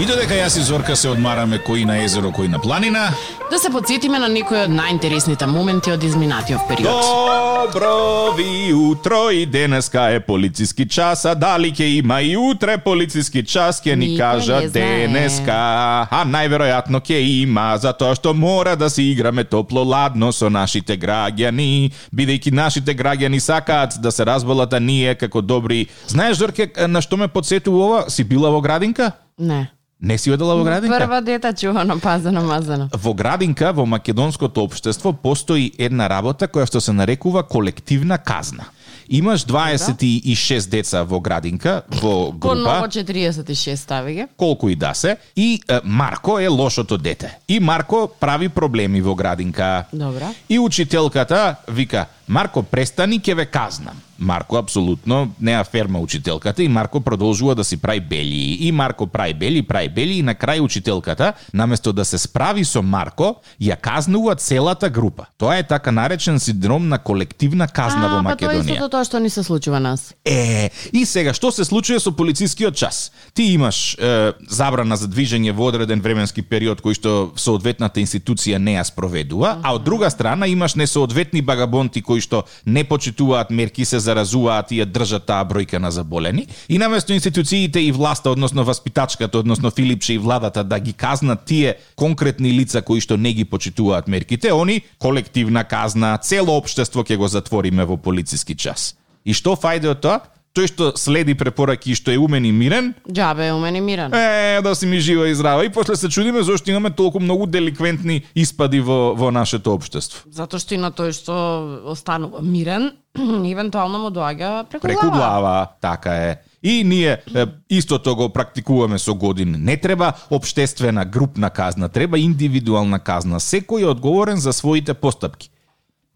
И додека јас и Зорка се одмараме кои на езеро, кои на планина, Да се подсетиме на некои од најинтересните моменти од изминатиот период. Добро ви утро и денеска е полициски час, а дали ќе има и утре полициски час, ќе ни Никој кажа не знае. денеска. А најверојатно ќе има, затоа што мора да се играме топло-ладно со нашите граѓани, бидејќи нашите граѓани сакаат да се разболат, а ние како добри... Знаеш, Зорке, на што ме подсетува ова? Си била во градинка? Не. Не си одела во градинка? Прва дета чувано пазано мазано. Во градинка, во македонското општество, постои една работа која што се нарекува колективна казна. Имаш 26 деца во градинка, во група, 46 стави ги. колку и да се, и е, Марко е лошото дете. И Марко прави проблеми во градинка. Добра. И учителката вика, Марко, престани, ќе ве казнам. Марко апсолутно не аферма учителката и Марко продолжува да си прави бели. И Марко прави бели, прави бели и на крај учителката, наместо да се справи со Марко, ја казнува целата група. Тоа е така наречен синдром на колективна казна во а, па тоа е Македонија истото тоа што ни се случува нас. Е, и сега, што се случува со полицискиот час? Ти имаш е, забрана за движење во одреден временски период кој што соодветната институција не ја спроведува, а од друга страна имаш несоодветни багабонти кои што не почитуваат мерки, се заразуваат и ја држат таа бројка на заболени. И наместо институциите и власта, односно васпитачката, односно Филипче и владата да ги казнат тие конкретни лица кои што не ги почитуваат мерките, они колективна казна, цело општество ќе го затвориме во полициски час. И што фајде од тоа? Тој што следи препораки и што е умен и мирен, Џабе е умен и мирен. е, да си ми жива и здрава. И после се чудиме зошто имаме толку многу деликвентни испади во, во нашето општество. Затоа што и на тој што останува мирен, евентуално му доаѓа преку, Преку глава, така е. И ние истото го практикуваме со години. Не треба обштествена групна казна, треба индивидуална казна. Секој е одговорен за своите постапки.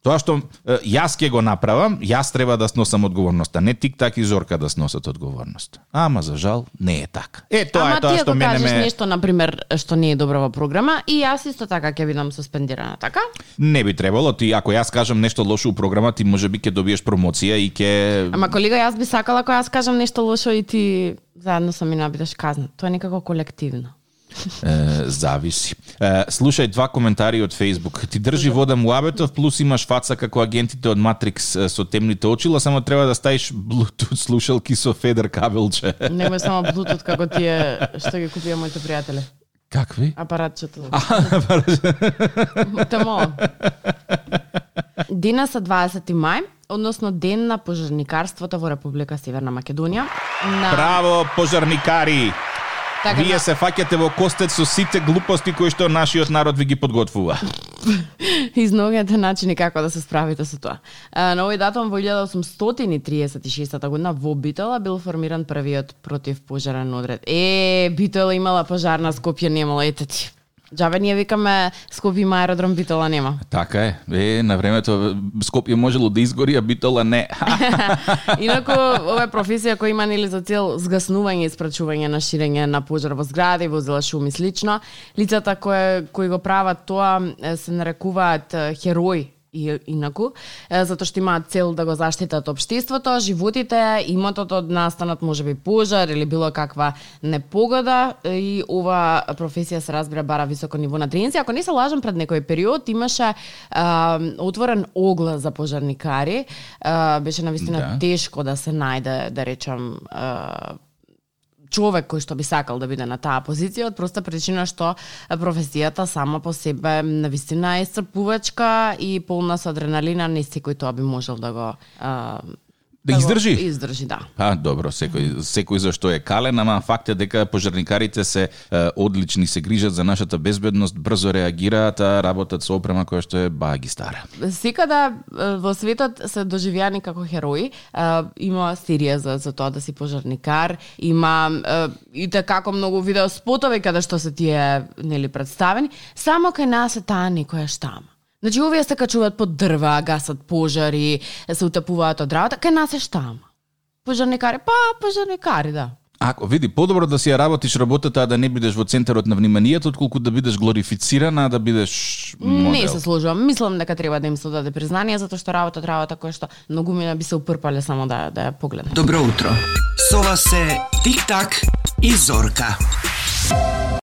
Тоа што е, јас ќе го направам, јас треба да сносам одговорноста, не тик-так и Зорка да сносат одговорност. Ама за жал не е така. Е тоа Ама е тоа ти што мене кажеш ме нешто, на пример, што не е добро во програма, и јас исто така ќе бидам суспендирана, така? не би требало ти ако јас кажам нешто лошо у програма, ти можеби ќе добиеш промоција и ќе Ама колега, јас би сакала ако јас кажам нешто лошо и ти заедно со мене бидеш казнат. Тоа е некако колективно. Е, зависи. Е, слушај два коментари од Facebook. Ти држи вода Муабетов, плюс имаш фаца како агентите од Матрикс со темните очила, само треба да ставиш Bluetooth слушалки со федер кабелче. Немој само Bluetooth како тие што ги купија моите пријатели. Какви? Апаратчето. Тамо. Денес е 20 мај, односно ден на пожарникарството во Република Северна Македонија. На... Браво, пожарникари! Така, Вие на- се фаќате во костет со сите глупости кои што нашиот народ ви ги подготвува. изноѓате начини како да се справите со тоа. На овој датум во 1836 година во Битола бил формиран првиот противпожарен одред. Е, Битола имала пожар на Скопје немала, ете ти. Джабе ние викаме Скопје има аеродром, Битола нема. Така е. Е, на времето Скопје можело да изгори, а Битола не. Инаку, ова е професија која има нели за цел згаснување и спречување на ширење на пожар во згради, возила шум и слично. Лицата кои, кои го прават тоа се нарекуваат херои и инаку, затоа што имаат цел да го заштитат општеството, животите, имотот од настанат можеби пожар или било каква непогода и ова професија се разбира бара високо ниво на тренинци. Ако не се лажам пред некој период имаше а, отворен оглас за пожарникари, а, беше навистина Да. тешко да се најде, да речам, а, човек кој што би сакал да биде на таа позиција од проста причина што професијата сама по себе на вистина е стрпувачка и полна со адреналина, не секој тоа би можел да го а, Да издржи? Издржи, да. А, добро, секој, секој за што е кален, ама факт е дека пожарникарите се е, одлични, се грижат за нашата безбедност, брзо реагираат, а работат со опрема која што е баги стара. Секада во светот се доживеани како херои. Е, Има серија за, за тоа да си пожарникар, има е, и како многу видео спотови каде што се тие нели представени, само кај нас е таа некоја штама. Значи, овие се качуваат под дрва, гасат пожари, се утапуваат од работа, кај нас е штама. Пожарникари, па, пожарникари, да. Ако види, подобро да си ја работиш работата, а да не бидеш во центарот на вниманието, отколку да бидеш глорифицирана, а да бидеш модел. Не се служувам. Мислам дека треба да им се даде признание, затоа што работат работа која што многу мина би се упрпале само да, да ја погледнат. Добро утро. Со вас се Тик-так и Зорка.